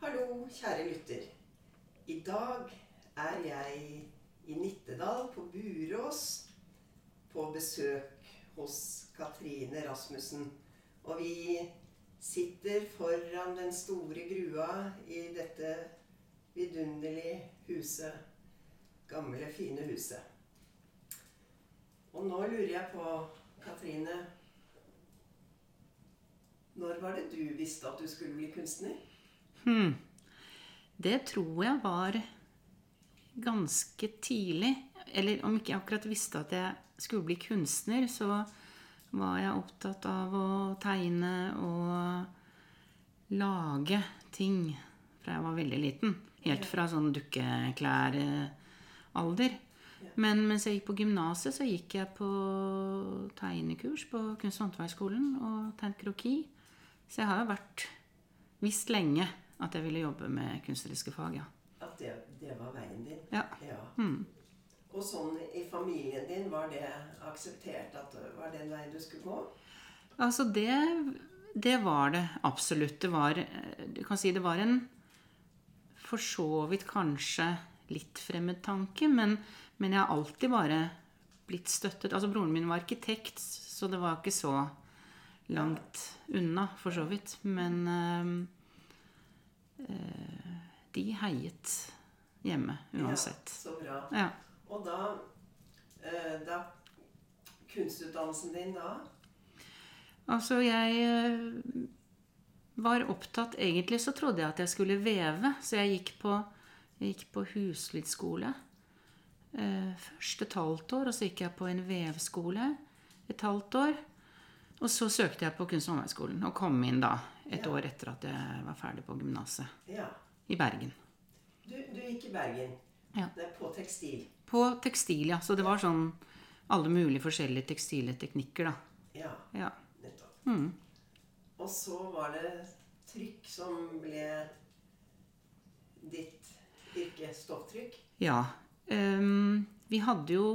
Hallo, kjære lytter. I dag er jeg i Nittedal på Burås på besøk hos Katrine Rasmussen. Og vi sitter foran den store grua i dette vidunderlige huset. Gamle, fine huset. Og nå lurer jeg på, Katrine Når var det du visste at du skulle bli kunstner? Hmm. Det tror jeg var ganske tidlig. Eller om ikke jeg akkurat visste at jeg skulle bli kunstner, så var jeg opptatt av å tegne og lage ting fra jeg var veldig liten. Helt fra sånn dukkeklæralder. Men mens jeg gikk på gymnaset, så gikk jeg på tegnekurs på Kunst- og håndverksskolen og tegnet kroki. Så jeg har jo vært visst lenge at jeg ville jobbe med kunstneriske fag, ja. At det, det var veien din? Ja. Mm. Og sånn i familien din, var det akseptert at det var den veien du skulle gå? Altså, det, det var det absolutt. Det var Du kan si det var en for så vidt kanskje litt fremmed tanke, men, men jeg har alltid bare blitt støttet. Altså, broren min var arkitekt, så det var ikke så langt unna, for så vidt. Men eh, de heiet hjemme uansett. Ja, så bra. Ja. Og da, eh, da Kunstutdannelsen din da? Altså, jeg eh, var opptatt Egentlig så trodde jeg at jeg skulle veve, så jeg gikk på, jeg gikk på huslydskole. Eh, først et halvt år, og så gikk jeg på en vevskole et halvt år. Og så søkte jeg på Kunst- og håndverksskolen og kom inn da et Ja. år etter at jeg var ferdig på gymnaset Ja. i Bergen. Du, du gikk i Bergen. Ja. Det er på tekstil. På tekstil, ja. Så det var sånn alle mulige forskjellige tekstile teknikker, da. Ja, Ja. nettopp. Mm. Og så var det trykk som ble ditt yrke. Stofftrykk. Ja. Um, vi hadde jo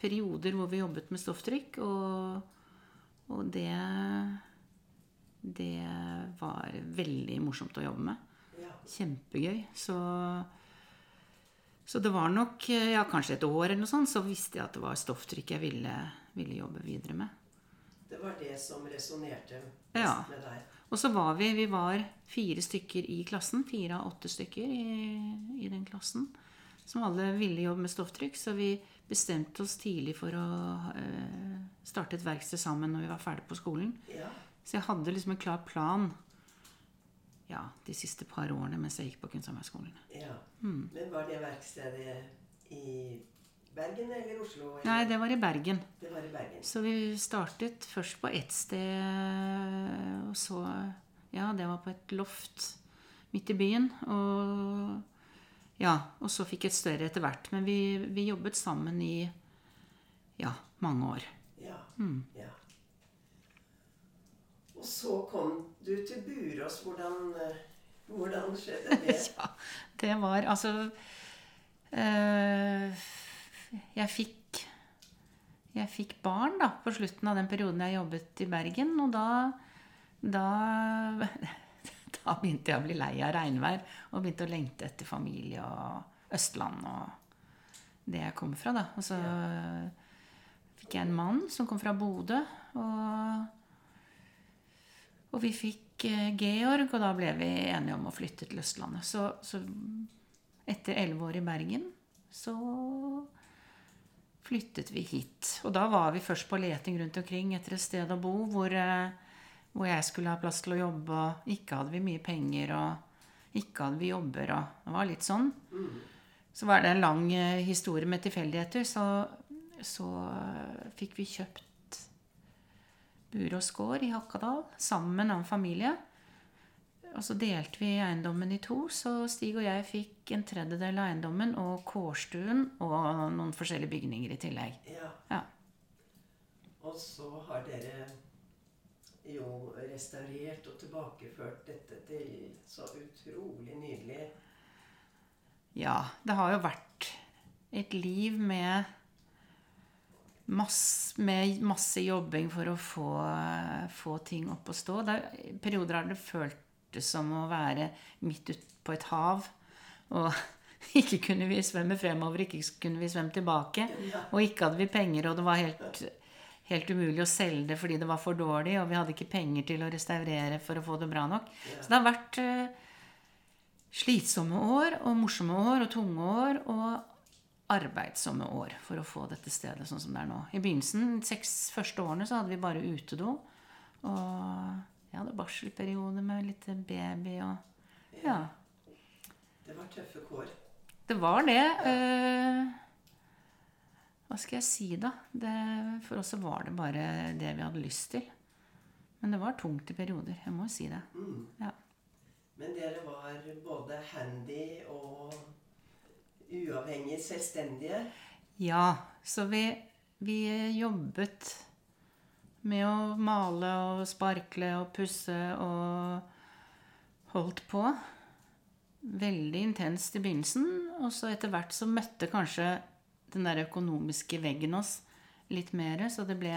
perioder hvor vi jobbet med stofftrykk, og, og det Det var veldig morsomt å jobbe med. Kjempegøy. Så, så det var nok ja, kanskje et år eller noe sånt, så visste jeg at det var stofftrykk jeg ville, ville jobbe videre med. Det var det som resonnerte mest Ja. med deg. Og så var vi, vi var fire stykker i klassen, fire av åtte stykker i, i den klassen, som alle ville jobbe med stofftrykk, så vi bestemte oss tidlig for å eh, starte et verksted sammen når vi var ferdig på skolen. Ja. Så jeg hadde liksom en klar plan ja, de siste par årene mens jeg gikk på kunsthåndverksskolen. ja. Mm. Men var det verkstedet i Bergen eller Oslo? Eller? Nei, det var i Bergen. Det var i Bergen. Så vi startet først på ett sted, og så Ja, det var på et loft midt i byen. Og ja, og så fikk jeg et større etter hvert. Men vi, vi jobbet sammen i ja, mange år. Ja. Mm. ja. Og så kom du til Burås. Hvordan, eh, hvordan skjedde det? Ja, det var altså øh, Jeg fikk Jeg fikk barn da, på slutten av den perioden jeg jobbet i Bergen. Og da Da, da begynte jeg å bli lei av regnvær og begynte å lengte etter familie og Østland og det jeg kom fra. da. Og så fikk jeg en mann som kom fra Bodø. og og vi fikk eh, Georg, og da ble vi enige om å flytte til Østlandet. Så, så etter elleve år i Bergen så flyttet vi hit. Og da var vi først på leting rundt omkring etter et sted å bo hvor, eh, hvor jeg skulle ha plass til å jobbe, og ikke hadde vi mye penger, og ikke hadde vi jobber, og det var litt sånn. Så var det en lang eh, historie med tilfeldigheter, så, så fikk vi kjøpt Burås gård i Hakadal sammen med en annen familie. Og så delte vi eiendommen i to, så Stig og jeg fikk en tredjedel av eiendommen og kårstuen og noen forskjellige bygninger i tillegg. Ja. Ja. Og så har dere jo restaurert og tilbakeført dette til så utrolig nydelig ja, det har jo vært et liv med masse, med masse jobbing for å få, få ting opp å stå. Det, er- I perioder har det føltes som å være midt ute på et hav. Og ikke kunne vi svømme fremover, ikke kunne vi svømme tilbake. Og ikke hadde vi penger, og det var helt, helt umulig å selge det fordi det var for dårlig, og vi hadde ikke penger til å restaurere for å få det bra nok. Så det har vært eh, slitsomme år og morsomme år og tunge år og arbeidsomme år for å få dette stedet sånn som det er nå. I begynnelsen, de seks første årene, så hadde vi bare utedo. Og jeg hadde barselperiode med litt baby og Ja. Det var tøffe kår. Det var det. eh, hva skal jeg si, da? Det, for oss så var det bare det vi hadde lyst til. Men det var tungt i perioder. Jeg må jo si det. Ja. Men dere var både handy og uavhengig selvstendige. Ja, så vi, vi jobbet med å male og sparkle og pusse og holdt på. Veldig intenst i begynnelsen, og så etter hvert så møtte kanskje den der økonomiske veggen oss litt mer, så det ble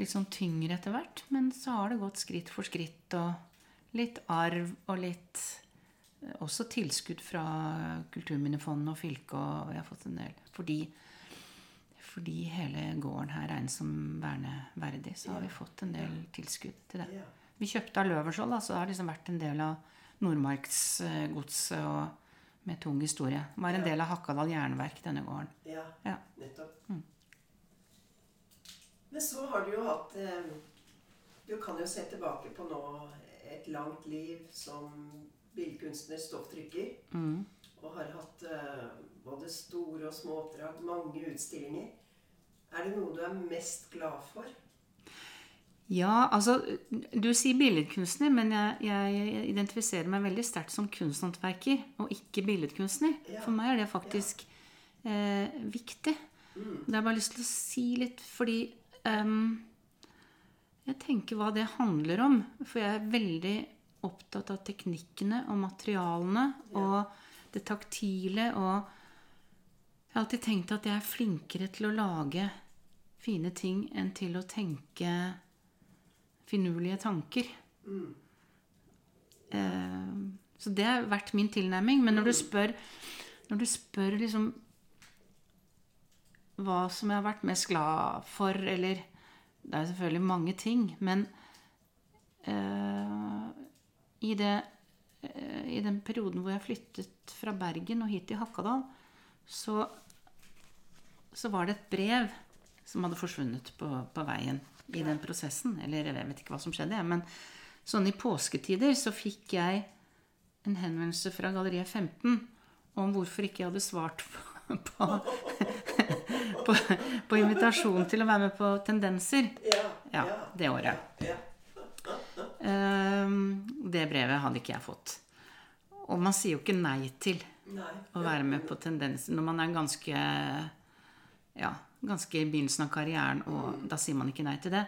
litt sånn tyngre etter hvert. Men så har det gått skritt for skritt, og litt arv og litt også tilskudd fra Kulturminnefondet og fylket, og vi har fått en del. Fordi, fordi hele gården her regnes som verneverdig, så har vi fått en del tilskudd til det. Vi kjøpte av Løvenskiold, så det har liksom vært en del av Nordmarksgodset og med tung historie. Det var en del av Hakadal jernverk, denne gården. Ja, Ja. nettopp. Mm. Men så har du jo hatt eh, Du kan jo se tilbake på nå et langt liv som billedkunstner, stofftrykker. Mm. Og har hatt uh, både store og små oppdrag, mange utstillinger. Er det noe du er mest glad for? Ja, altså Du sier billedkunstner, men jeg, jeg identifiserer meg veldig sterkt som kunsthåndverker og ikke billedkunstner. Ja. For meg er det faktisk eh, viktig. Mm. Det har jeg bare lyst til å si litt, fordi um, Jeg tenker hva det handler om. For jeg er veldig opptatt av teknikkene og materialene og det taktile og Jeg har alltid tenkt at jeg er flinkere til å lage fine ting enn til å tenke finurlige tanker. Mm. Eh, så det har vært min tilnærming. Men når du spør, når du spør liksom hva som jeg har vært mest glad for, eller Det er selvfølgelig mange ting, men eh, i, det, eh, i den perioden hvor jeg flyttet fra Bergen og hit til Hakadal, så, så var det et brev som hadde forsvunnet på, på veien i den prosessen. Eller jeg vet ikke hva som skjedde, men sånn i påsketider så fikk jeg en henvendelse fra Galleriet 15 om hvorfor ikke jeg hadde svart på, på, på, på invitasjon til å være med på Tendenser. Ja, Ja, det året. Ehm, det brevet hadde ikke jeg fått. Og man sier jo ikke nei til Nei. å være med på Tendenser når man er ganske ja, ganske i begynnelsen av karrieren, og da sier man ikke nei til det.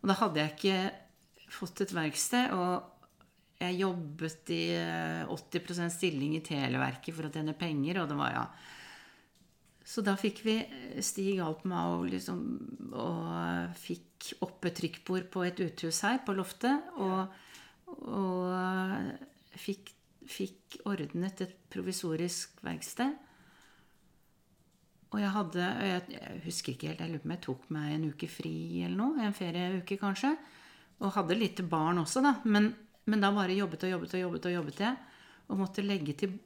Og da hadde jeg ikke fått et verksted, og jeg jobbet i eh, 80% stilling i Televerket for å tjene penger, og det var ja Så da fikk vi eh, Stig hjalp meg og liksom og fikk opp et trykkbord på et uthus her på loftet, og, og fikk, fikk ordnet et provisorisk verksted. Og jeg hadde jeg, jeg husker ikke helt, jeg lurer på om jeg tok meg en uke fri eller noe. En ferieuke, kanskje. Og hadde litt barn også, da. Men, men da bare jobbet og jobbet og jobbet og jobbet jeg. Og måtte legge til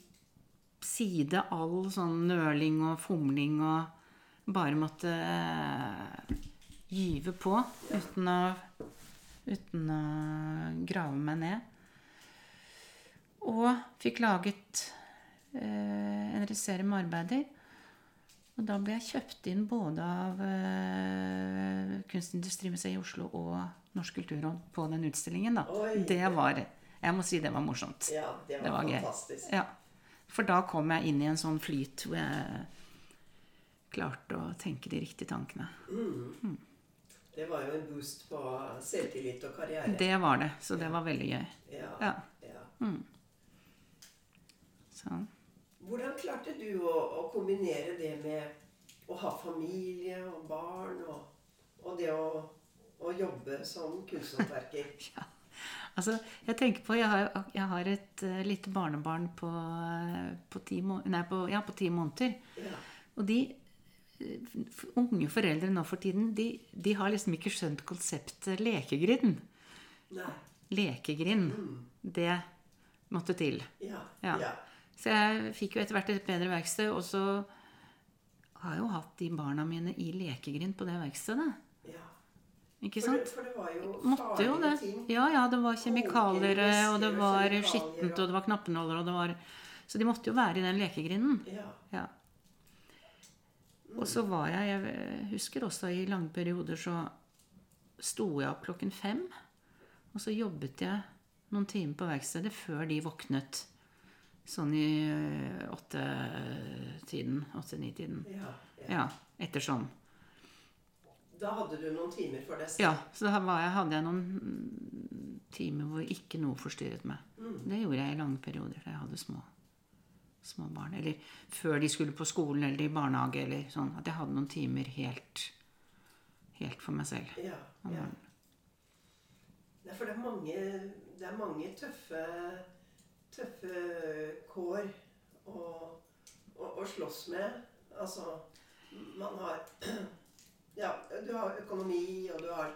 side all sånn nøling og fomling og bare måtte uh, gyve på uten å, uten å grave meg ned. Og fikk laget uh, en serie med arbeider. Og da ble jeg kjøpt inn både av uh, Kunstindustrimuseet i Oslo og Norsk kulturråd på den utstillingen. da. Oi. Det var Jeg må si det var morsomt. Ja, det var, Det var gøy. fantastisk. Ja. For da kom jeg inn i en sånn flyt hvor jeg klarte å tenke de riktige tankene. Det var jo en boost på selvtillit og karriere. Det var det. Så det var veldig gøy. Ja, Ja. ja. Sånn. Hvordan klarte du å, å kombinere det med å ha familie og barn, og, og det å, å jobbe som kunsthåndverker? Ja. Altså, jeg tenker på Jeg har, jeg har et uh, lite barnebarn på, uh, på, ti må nei, på, ja, på ti måneder. Ja. Og de uh, unge foreldre nå for tiden, de, de har liksom ikke skjønt konseptet lekegrind. Nei. Lekegrind. Det måtte til. Ja. Ja. Ja. Så jeg fikk jo etter hvert et bedre verksted, og så har jeg jo hatt de barna mine i lekegrind på det verkstedet. ja. Ikke For, det- for det var jo Måtte jo det. ting. Ja, ja, det var kjemikalier, og det var skittent, og- det var knappenåler, og det var Så de måtte jo være i den lekegrinden. Ja. Ja. Og så var jeg Jeg husker også i lange perioder så sto jeg opp klokken fem. Og så jobbet jeg noen timer på verkstedet før de våknet. Sånn i øh, åtte-tiden. Åtte-ni-tiden. Ja. ja. Ja. Ettersom. Da hadde du noen timer for det? Så. Ja, så da var jeg, hadde jeg noen mm, timer hvor ikke noe forstyrret meg. Det gjorde jeg i lange perioder da jeg hadde små, små barn. Eller før de skulle på skolen eller i barnehage. eller sånn, At jeg hadde noen timer helt, helt for meg selv. Ja, ja. Det er for det er mange, det er mange tøffe, tøffe kår å, å, å slåss med. Altså, man har Ja, du har økonomi, og du har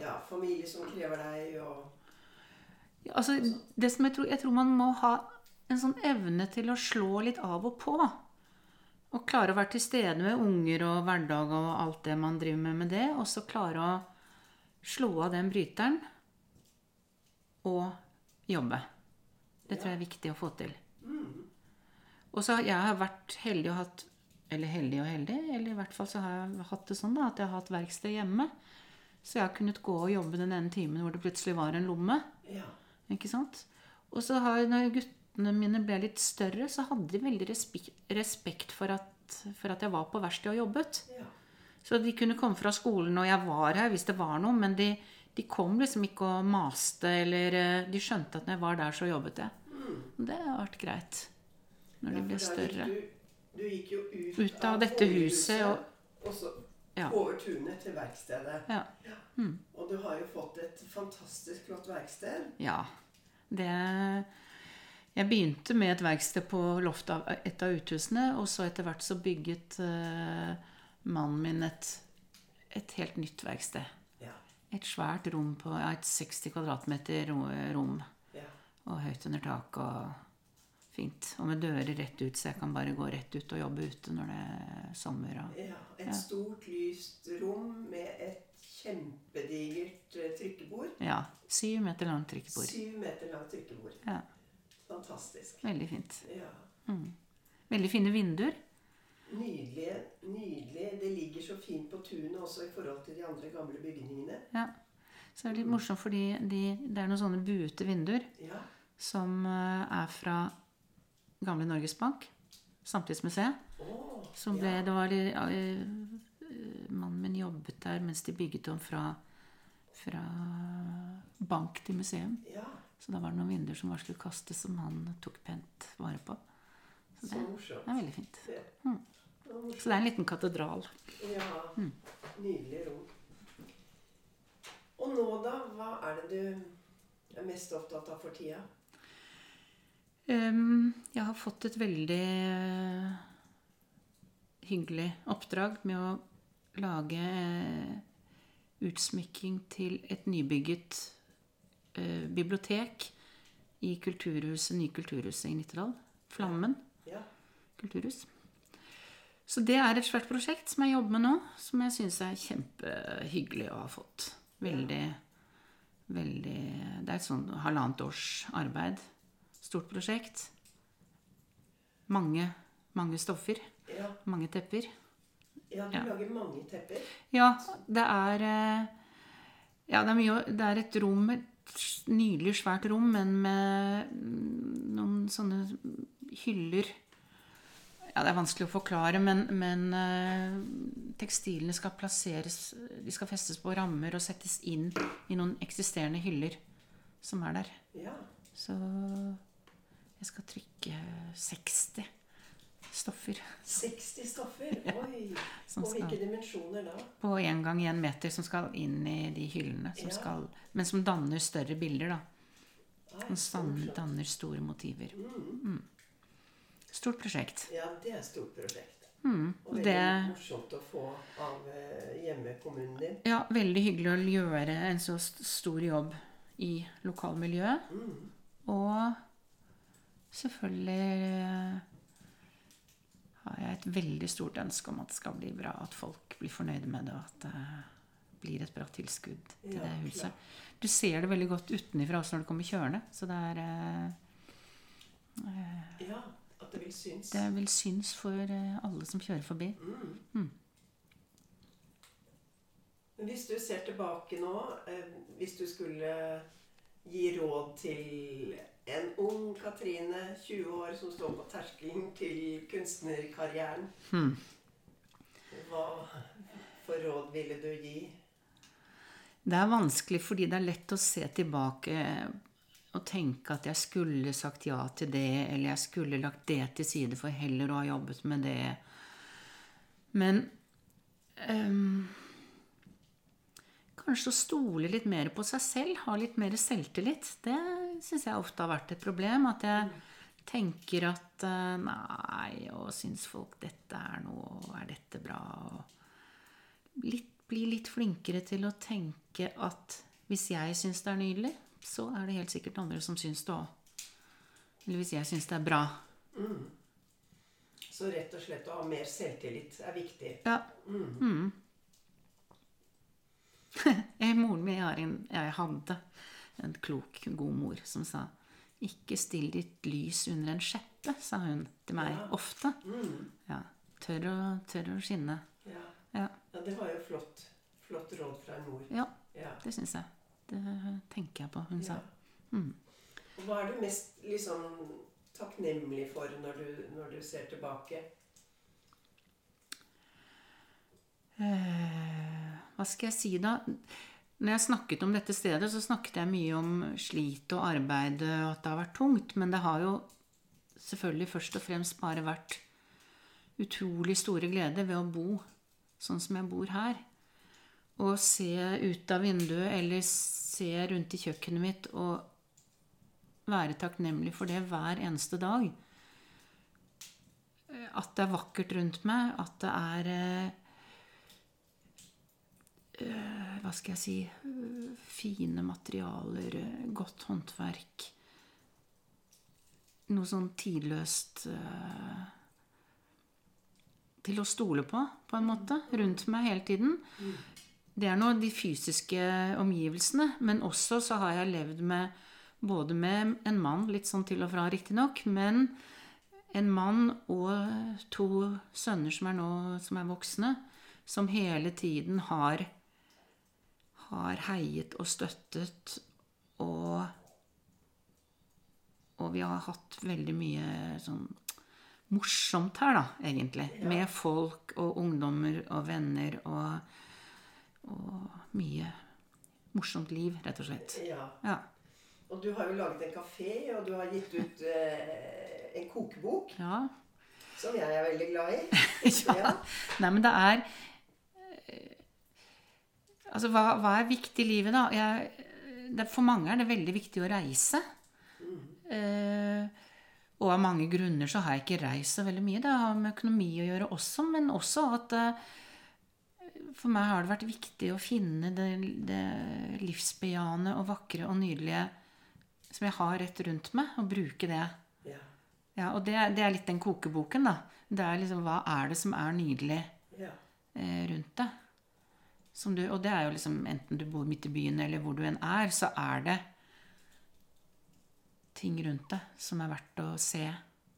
ja, familie som krever deg, og Ja, altså, det som jeg, tror, jeg tror man må ha en sånn evne til å slå litt av og på. Og klare å være til stede med unger og hverdag og alt det man driver med med det. Og så klare å slå av den bryteren og jobbe. Det tror jeg er viktig å få til. Og så har jeg vært heldig og hatt Eller heldig og heldig, eller i hvert fall så har jeg hatt det sånn da, at jeg har hatt verksted hjemme. Så jeg har kunnet gå og jobbe den ene timen hvor det plutselig var en lomme. Ja. Ikke sant? Og så har, når guttene mine ble litt større, så hadde de veldig respekt, for, at, for at jeg var på verkstedet og jobbet. ja. Så de kunne komme fra skolen, og jeg var her hvis det var noe, men de, de kom liksom ikke og maste, eller eh, De skjønte at når jeg var der, så jobbet jeg. Mm. Det har vært greit når de Ja, ble større. Du, du gikk jo ut, Ut av dette huset, og- og så Ja. over tunet til verkstedet. Ja. Og du har jo fått et fantastisk flott verksted. Ja. Det Jeg begynte med et verksted på loftet av et av uthusene, og så etter hvert så bygget uh, mannen min et, et helt nytt verksted. Ja. Et svært rom på ja, et 60 kvadratmeter rom, ja. og høyt under tak og fint. Og med dører rett ut, så jeg kan bare gå rett ut og jobbe ute når det er sommer. Og, Ja, et Ja. stort, lyst rom med et kjempedigert eh, trykkebord. ja, syv meter langt trykkebord. Syv meter langt trykkebord. Ja, Fantastisk. veldig fint. Ja. Veldig fine vinduer. Nydelig. nydelig. Det ligger så fint på tunet også i forhold til de andre gamle bygningene. Ja. Så det er litt morsomt fordi de, det er noen sånne buete vinduer Ja. som eh, er fra gamle Norges Bank, Samtidsmuseet. Oh, Som ble, ja. det var, litt- eh, eh, Mannen min jobbet der mens de bygget om fra, fra bank til museum. ja. Så da var det noen vinduer som var skulle kastes, som han tok pent vare på. Så det, så det er veldig fint. Mm. Så. Så det er en liten katedral. Ja. Mm. Nydelig rom. Og nå, da? Hva er det du er mest opptatt av for tida? Ehm, jeg har fått et veldig eh, hyggelig oppdrag med å lage eh, utsmykking til et nybygget eh, bibliotek i kulturhuset, nye kulturhuset i Nittedal. Flammen Ja. kulturhus. Så det er et svært prosjekt som jeg jobber med nå, som jeg syns er kjempehyggelig å ha fått. Veldig, veldig Det er et sånn halvannet års arbeid. Stort prosjekt. Mange, mange stoffer. Ja, Mange tepper. ja du Ja. lager mange tepper. Ja, det er eh, Ja, det er mye Det er et rom, et nydelig svært rom, men med noen sånne hyller Ja, det er vanskelig å forklare, men, men eh, tekstilene skal plasseres De skal festes på rammer og settes inn i noen eksisterende hyller som er der. Ja. Så jeg skal trykke 60 stoffer 60 stoffer? Oi! Og hvilke dimensjoner da? på én gang én meter som skal inn i de hyllene. Som Ja. skal, men som danner større bilder, da. Som danner store motiver. Mm. Stort prosjekt. Ja, det er et stort prosjekt. Mm. Og veldig Det morsomt å få av eh, hjemmekommunen din. Ja, veldig hyggelig å gjøre en så stor jobb i lokalmiljøet. Mm. Og selvfølgelig eh, har jeg et veldig stort ønske om at det skal bli bra, at folk blir fornøyde med det, og at det blir et bra tilskudd til Ja, det huset. Klar. Du ser det veldig godt utenifra også når du kommer kjørende, så det er eh, Ja, at det vil synes. Det vil synes for eh, alle som kjører forbi. Mm. Mm. Men hvis du ser tilbake nå, eh, hvis du skulle gi råd til en ung Katrine, 20 år, som står på terskelen til kunstnerkarrieren, Hmm. hva for råd ville du gi? Det er vanskelig fordi det er lett å se tilbake og tenke at jeg skulle sagt ja til det, eller jeg skulle lagt det til side for heller å ha jobbet med det. Men um, kanskje å stole litt mer på seg selv, ha litt mer selvtillit. Det syns jeg ofte har vært et problem. At jeg tenker at eh, nei, og syns folk dette er noe, og er dette bra? Og litt, bli litt flinkere til å tenke at hvis jeg syns det er nydelig, så er det helt sikkert andre som syns det òg. Eller hvis jeg syns det er bra. Mm. Så rett og slett å ha mer selvtillit er viktig. Ja. Mm. Mm. Eh, Moren min har en, jeg hadde en klok, god mor som sa ikke still ditt lys under en skjeppe, sa hun til meg Ja. ofte. Mm. Ja. Tør å, tør å skinne. Ja. Ja. det var jo flott. Flott råd fra en mor. ja, Ja. det syns jeg. Det tenker jeg på, hun sa. Mm. Hva er du mest liksom takknemlig for når du, når du ser tilbake? Eh, hva skal jeg si da? Når jeg snakket om dette stedet, så snakket jeg mye om slit og arbeid og at det har vært tungt. Men det har jo selvfølgelig først og fremst bare vært utrolig store glede ved å bo sånn som jeg bor her. Å se ut av vinduet eller se rundt i kjøkkenet mitt og være takknemlig for det hver eneste dag. At det er vakkert rundt meg, at det er eh, Hva skal jeg si Fine materialer, godt håndverk. Noe sånn tidløst uh, til å stole på, på en måte, rundt meg hele tiden. Det er nå de fysiske omgivelsene, men også så har jeg levd med både med en mann, litt sånn til og fra riktignok, men en mann og to sønner som er nå som er voksne, som hele tiden har har heiet og støttet og og vi har hatt veldig mye sånn morsomt her, da, egentlig. Ja. Med folk og ungdommer og venner og, og mye morsomt liv, rett og slett. Ja. Ja. Og du har jo laget en kafé, og du har gitt ut eh, en kokebok, ja. som jeg er veldig glad i. ja. Nei, men det er Altså, hva, hva er viktig i livet, da? Jeg, det, for mange er det veldig viktig å reise. Eh, og av mange grunner så har jeg ikke reist så veldig mye. Det har med økonomi å gjøre også, men også at eh, for meg har det vært viktig å finne det, det livsbejaende og vakre og nydelige som jeg har rett rundt meg, og bruke det. Ja. Ja, og det, det er litt den kokeboken, da. Det er liksom hva er det som er nydelig ja. eh, rundt deg? Som du, og det er jo liksom enten du bor midt i byen eller hvor du enn er, så er det ting rundt deg som er verdt å se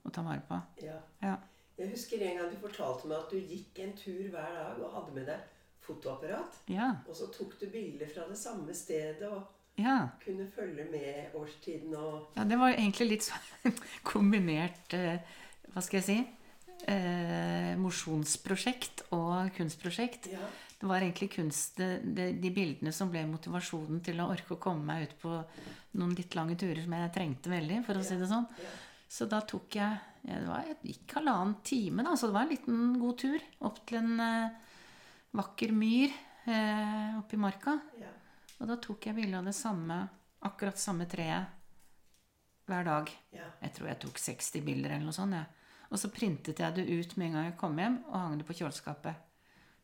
og ta vare på. ja. Ja. Jeg husker en gang du fortalte meg at du gikk en tur hver dag og hadde med deg fotoapparat. Ja. Og så tok du bilder fra det samme stedet og ja. kunne følge med årstiden og Ja, det var egentlig litt sånn kombinert eh, Hva skal jeg si? Eh, mosjonsprosjekt og kunstprosjekt. Ja. Det var egentlig kunst, det, de bildene som ble motivasjonen til å orke å komme meg ut på noen litt lange turer som jeg trengte veldig, for å si det sånn. Så da tok jeg ja, Det var, det gikk halvannen time, da, så det var en liten god tur opp til en eh, vakker myr eh, oppe i marka. Ja. Og da tok jeg bilde av det samme, akkurat samme treet hver dag. Ja. Jeg tror jeg tok 60 bilder eller noe sånt. Ja. Og så printet jeg det ut med en gang jeg kom hjem, og hang det på kjøleskapet.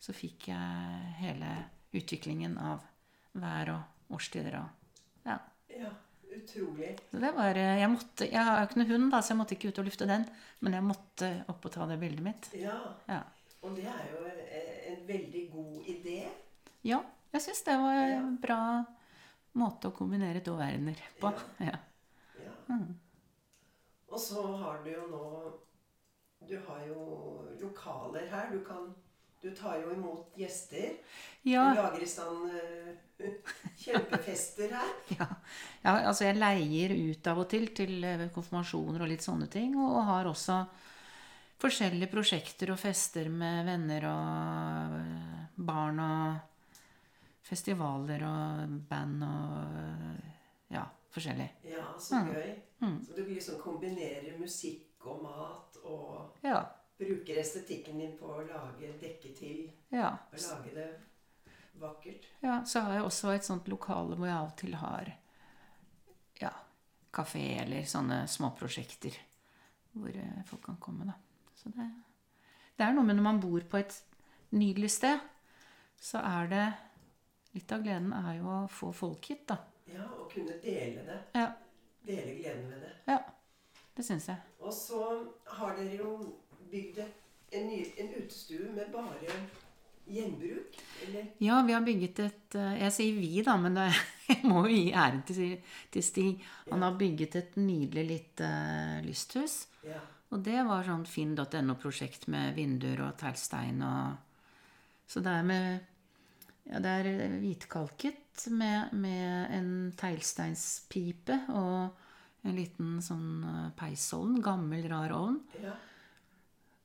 Så fikk jeg hele utviklingen av vær og årstider og Ja. ja. Utrolig. Så det var eh, Jeg måtte Jeg har jo ikke noen hund, da, så jeg måtte ikke ut og lufte den. Men jeg måtte opp og ta det bildet mitt. Ja. Ja. Og det er jo en, en veldig god idé. Ja, jeg syns det var Ja. en bra måte å kombinere to verdener på. Ja. Ja. Mm. Og så har du jo nå Du har jo lokaler her. Du kan Du tar jo imot gjester. Ja, Du lager i stand eh, kjempefester her. ja. ja, altså jeg leier ut av og til til eh, konfirmasjoner og litt sånne ting. Og, og har også forskjellige prosjekter og fester med venner og eh, barn og festivaler og band og ja, forskjellig. Ja, så Mm. gøy. Mm. Så du liksom kombinerer musikk og mat og Ja. Bruker estetikken din på å lage dekke til ja. og lage det vakkert. Ja, så har jeg også et sånt lokale hvor jeg av og til har ja, kafé eller sånne småprosjekter hvor eh, folk kan komme, da. Så det, det er noe med når man bor på et nydelig sted, så er det Litt av gleden er jo å få folk hit, da. Ja, og kunne dele det. Ja, Dele gleden ved det. ja det syns jeg. Og så har dere jo bygd en, en utestue med bare gjenbruk. Eller Ja, vi har bygget et eh, Jeg sier vi, da, men det, jeg må jo gi æren til, til Stig. Han har bygget et nydelig lite eh, lysthus. Ja. Og det var sånn finn.no-prosjekt med vinduer og teglstein og Så det er med Ja, det er hvitkalket med, med en teglsteinspipe og en liten sånn eh, peisovn. Gammel, rar ovn. ja.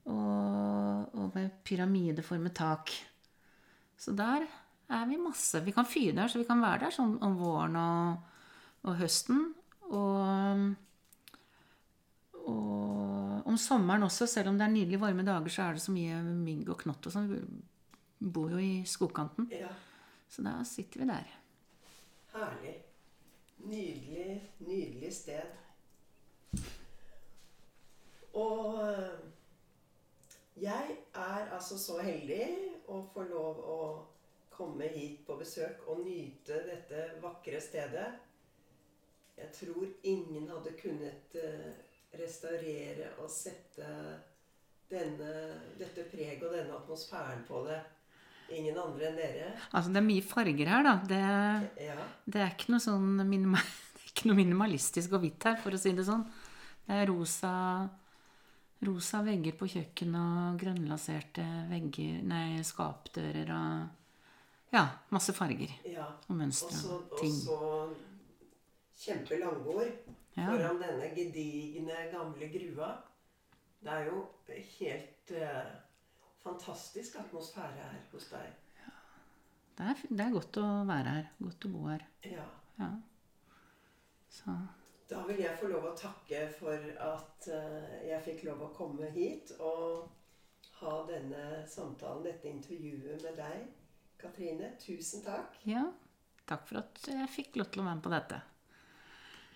Og, og med pyramideformet tak. Så der er vi masse. Vi kan fyre der, så vi kan være der sånn om våren og, og høsten. Og, og om sommeren også, selv om det er nydelig varme dager, så er det så mye mygg og knott og sånn. Vi bor jo i skogkanten. ja. Så da sitter vi der. Herlig. Nydelig, nydelig sted. Og jeg er altså så heldig å få lov å komme hit på besøk og nyte dette vakre stedet. Jeg tror ingen hadde kunnet eh, restaurere og sette denne, dette preget og denne atmosfæren på det. Ingen andre enn dere. Altså, det er mye farger her, da. Det, Ja. det er ikke noe sånn minimal, det er ikke noe minimalistisk og hvitt her, for å si det sånn. Det er rosa, rosa vegger på kjøkkenet og grønnlaserte vegger, nei, skapdører og Ja, masse farger ja. og mønstre og og og så kjempelangbord Ja. foran denne gedigne, gamle grua. Det er jo helt eh, fantastisk atmosfære her hos deg. Det er, det er godt å være her. Godt å bo her. Ja. Ja. Så Da vil jeg få lov å takke for at eh, jeg fikk lov å komme hit og ha denne samtalen, dette intervjuet med deg, Katrine. Tusen takk. ja. Takk for at jeg fikk lov til å være med på dette.